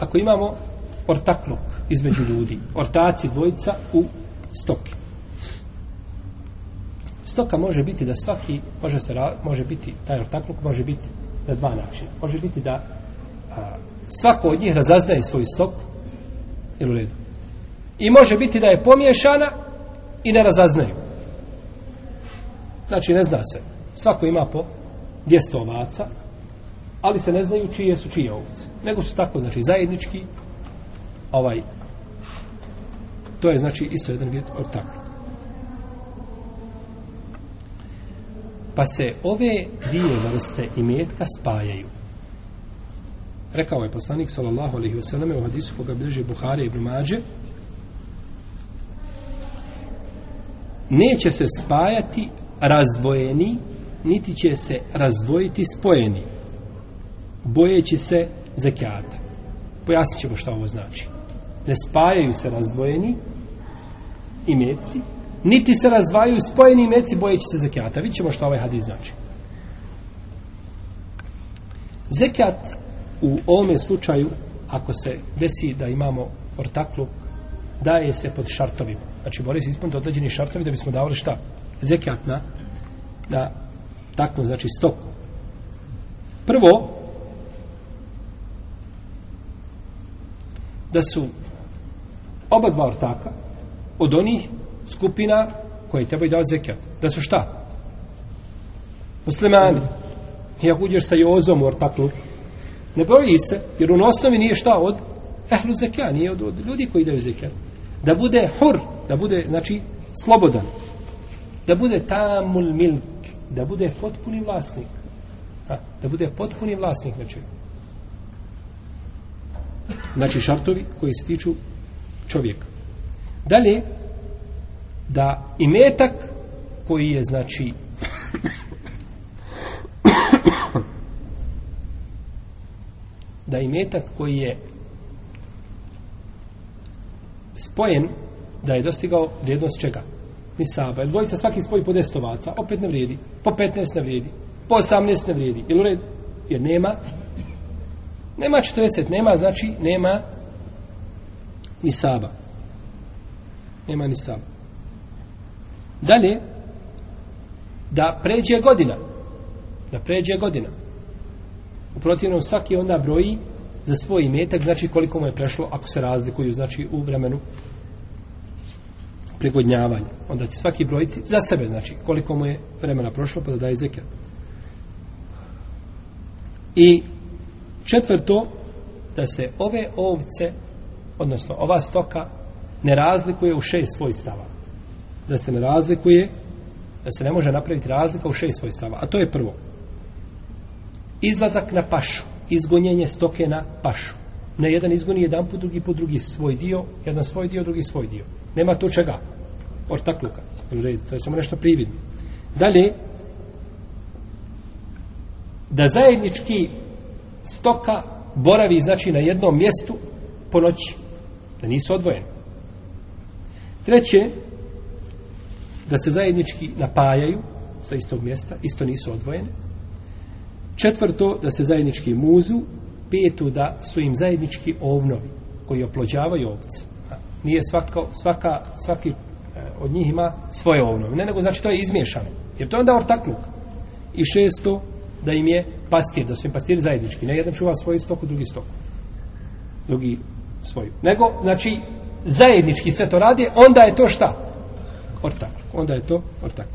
ako imamo ortaklok između ljudi, ortaci dvojica u stoki. Stoka može biti da svaki, može, se, može biti, taj ortaklok može biti na dva načina. Može biti da a, svako od njih razaznaje svoju stoku, ili u redu? I može biti da je pomiješana i ne razaznaju. Znači, ne zna se. Svako ima po 200 ovaca, ali se ne znaju čije su čije ovce. Nego su tako, znači, zajednički, ovaj, to je, znači, isto jedan vid od tako. Pa se ove dvije vrste imetka spajaju. Rekao je poslanik, sallallahu alaihi selleme u hadisu koga bliže Buhari i Mađe, neće se spajati razdvojeni, niti će se razdvojiti spojeni bojeći se zekijata. Pojasnit ćemo šta ovo znači. Ne spajaju se razdvojeni i meci, niti se razdvajaju spojeni meci bojeći se zekijata. Vidjet ćemo šta ovaj hadis znači. Zekijat u ovome slučaju, ako se desi da imamo ortakluk, daje se pod šartovima. Znači, moraju se ispuniti određeni šartovi da bismo davali šta? Zekijat na, na takvu, znači, stoku. Prvo, da su oba dva ortaka od onih skupina koje trebaju dati zekijat. Da su šta? Muslimani. I ako uđeš sa Jozom u ortaklu, ne broji se, jer u osnovi nije šta od ehlu zekija, nije od, ljudi koji daju zekijat. Da bude hur, da bude, znači, slobodan. Da bude tamul milk, da bude potpuni vlasnik. da bude potpuni vlasnik znači Znači šartovi koji se tiču čovjeka. Dalje, da i metak koji je znači da imetak koji je spojen da je dostigao vrijednost čega? jer Dvojica svaki spoji po 10 ovaca, opet ne vrijedi. Po 15 ne vrijedi. Po 18 ne vrijedi. Jel Jer nema nema 40, nema, znači, nema ni saba. Nema ni saba. Dalje, da pređe godina. Da pređe godina. U protivnom svaki onda broji za svoj imetak, znači koliko mu je prešlo ako se razlikuju, znači u vremenu prigodnjavanja. Onda će svaki brojiti za sebe, znači koliko mu je vremena prošlo, pa da daje zekat. I Četvrto, da se ove ovce, odnosno ova stoka, ne razlikuje u šest svojstava. Da se ne razlikuje, da se ne može napraviti razlika u šest svojstava. A to je prvo. Izlazak na pašu. Izgonjenje stoke na pašu. Ne jedan izgoni jedan put, drugi put, drugi svoj dio, jedan svoj dio, drugi svoj dio. Nema tu čega. Ortakluka. To je samo nešto prividno. Dalje, da zajednički stoka boravi znači na jednom mjestu po noći. Da nisu odvojeni. Treće, da se zajednički napajaju sa istog mjesta, isto nisu odvojene. Četvrto, da se zajednički muzu. Petu, da su im zajednički ovnovi koji oplođavaju ovce. Nije svaka, svaka, svaki e, od njih ima svoje ovnove. Ne, nego znači to je izmješano, Jer to je onda ortakluk. I šesto, da im je pastir, da su im pastiri zajednički. Ne jedan čuva svoju stoku, drugi stoku. Drugi svoju. Nego, znači, zajednički sve to radi, onda je to šta? Ortak. Onda je to ortak.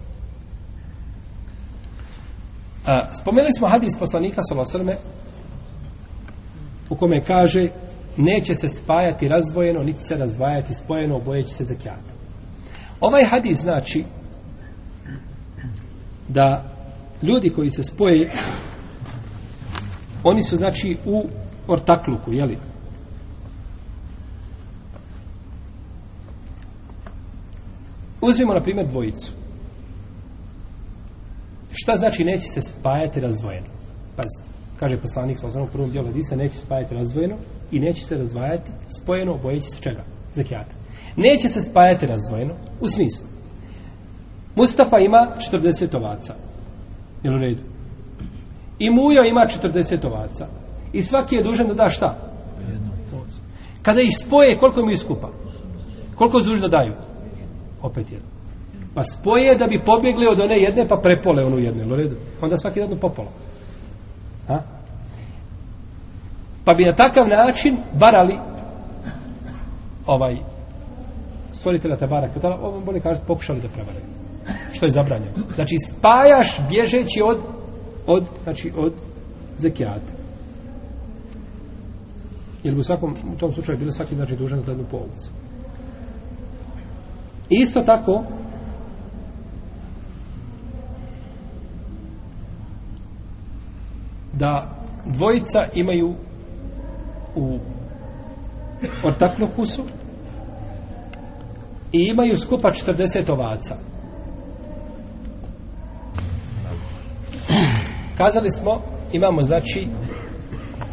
A, spomenuli smo hadis poslanika Solosrme, u kome kaže neće se spajati razdvojeno, niti se razdvajati spojeno, obojeći se kjata. Ovaj hadis znači da ljudi koji se spoje, oni su znači u ortakluku, jeli? Uzmimo na primjer dvojicu. Šta znači neće se spajati razvojeno? Pazite, kaže poslanik sa u prvom dijelu se neće spajati razvojeno i neće se razdvajati spojeno bojeći se čega? Zekijata. Neće se spajati razvojeno u smislu. Mustafa ima 40 ovaca. Jel u redu? I muja ima 40 ovaca. I svaki je dužan da da šta? Kada ih spoje, koliko mi iskupa? Koliko su daju? Opet jedno. Pa spoje da bi pobjegli od one jedne pa prepole onu jednu, jel u redu? Onda svaki jedno popolo. Ha? Pa bi na takav način varali ovaj stvoritelja Tebara Kvetala, ovo bolje kažete, pokušali da prevaraju što je zabranjeno. Znači spajaš bježeći od, od znači od zekijata. Jer u svakom, u tom slučaju bilo svaki znači dužan za jednu policu. Isto tako da dvojica imaju u ortaknu kusu i imaju skupa 40 ovaca. Kazali smo, imamo znači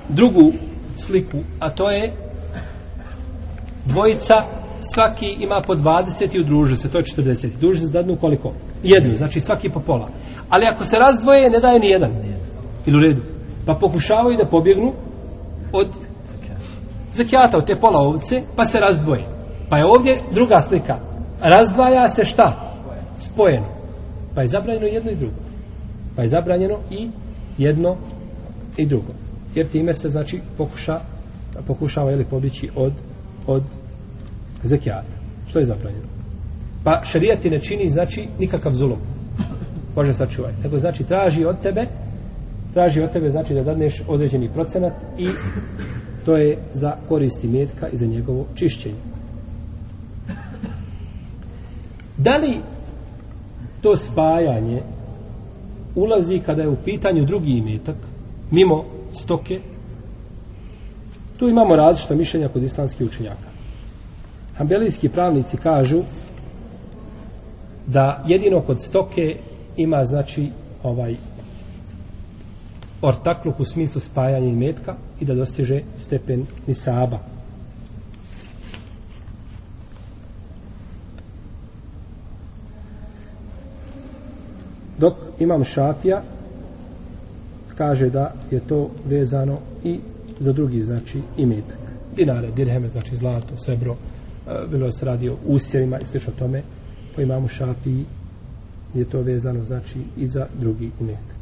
drugu sliku, a to je dvojica, svaki ima po 20 i udruže se, to je 40. Duže se zadnju koliko? Jednu, znači svaki po pola. Ali ako se razdvoje, ne daje ni jedan. Ili u redu. Pa pokušavaju da pobjegnu od zakijata, od te pola ovce, pa se razdvoje. Pa je ovdje druga slika. Razdvaja se šta? Spojeno. Pa je zabranjeno jedno i drugo. Pa je zabranjeno i jedno i drugo. Jer time se znači pokuša, pokušava li pobići od, od zekijata. Što je zabranjeno? Pa šerijati ne čini znači nikakav zulum. Može sačuvati. Nego znači traži od tebe traži od tebe znači da daneš određeni procenat i to je za koristi metka i za njegovo čišćenje. Da li to spajanje ulazi kada je u pitanju drugi imetak, mimo stoke, tu imamo različita mišljenja kod islamskih učenjaka. Ambelijski pravnici kažu da jedino kod stoke ima znači ovaj ortakluk u smislu spajanja imetka i da dostiže stepen nisaba. Imam Šafija kaže da je to vezano i za drugi znači imetak. Dinare, dirheme, znači zlato, srebro, e, bilo se radi o usjevima i slično tome. Po imamu Šafiji je to vezano znači i za drugi imetak.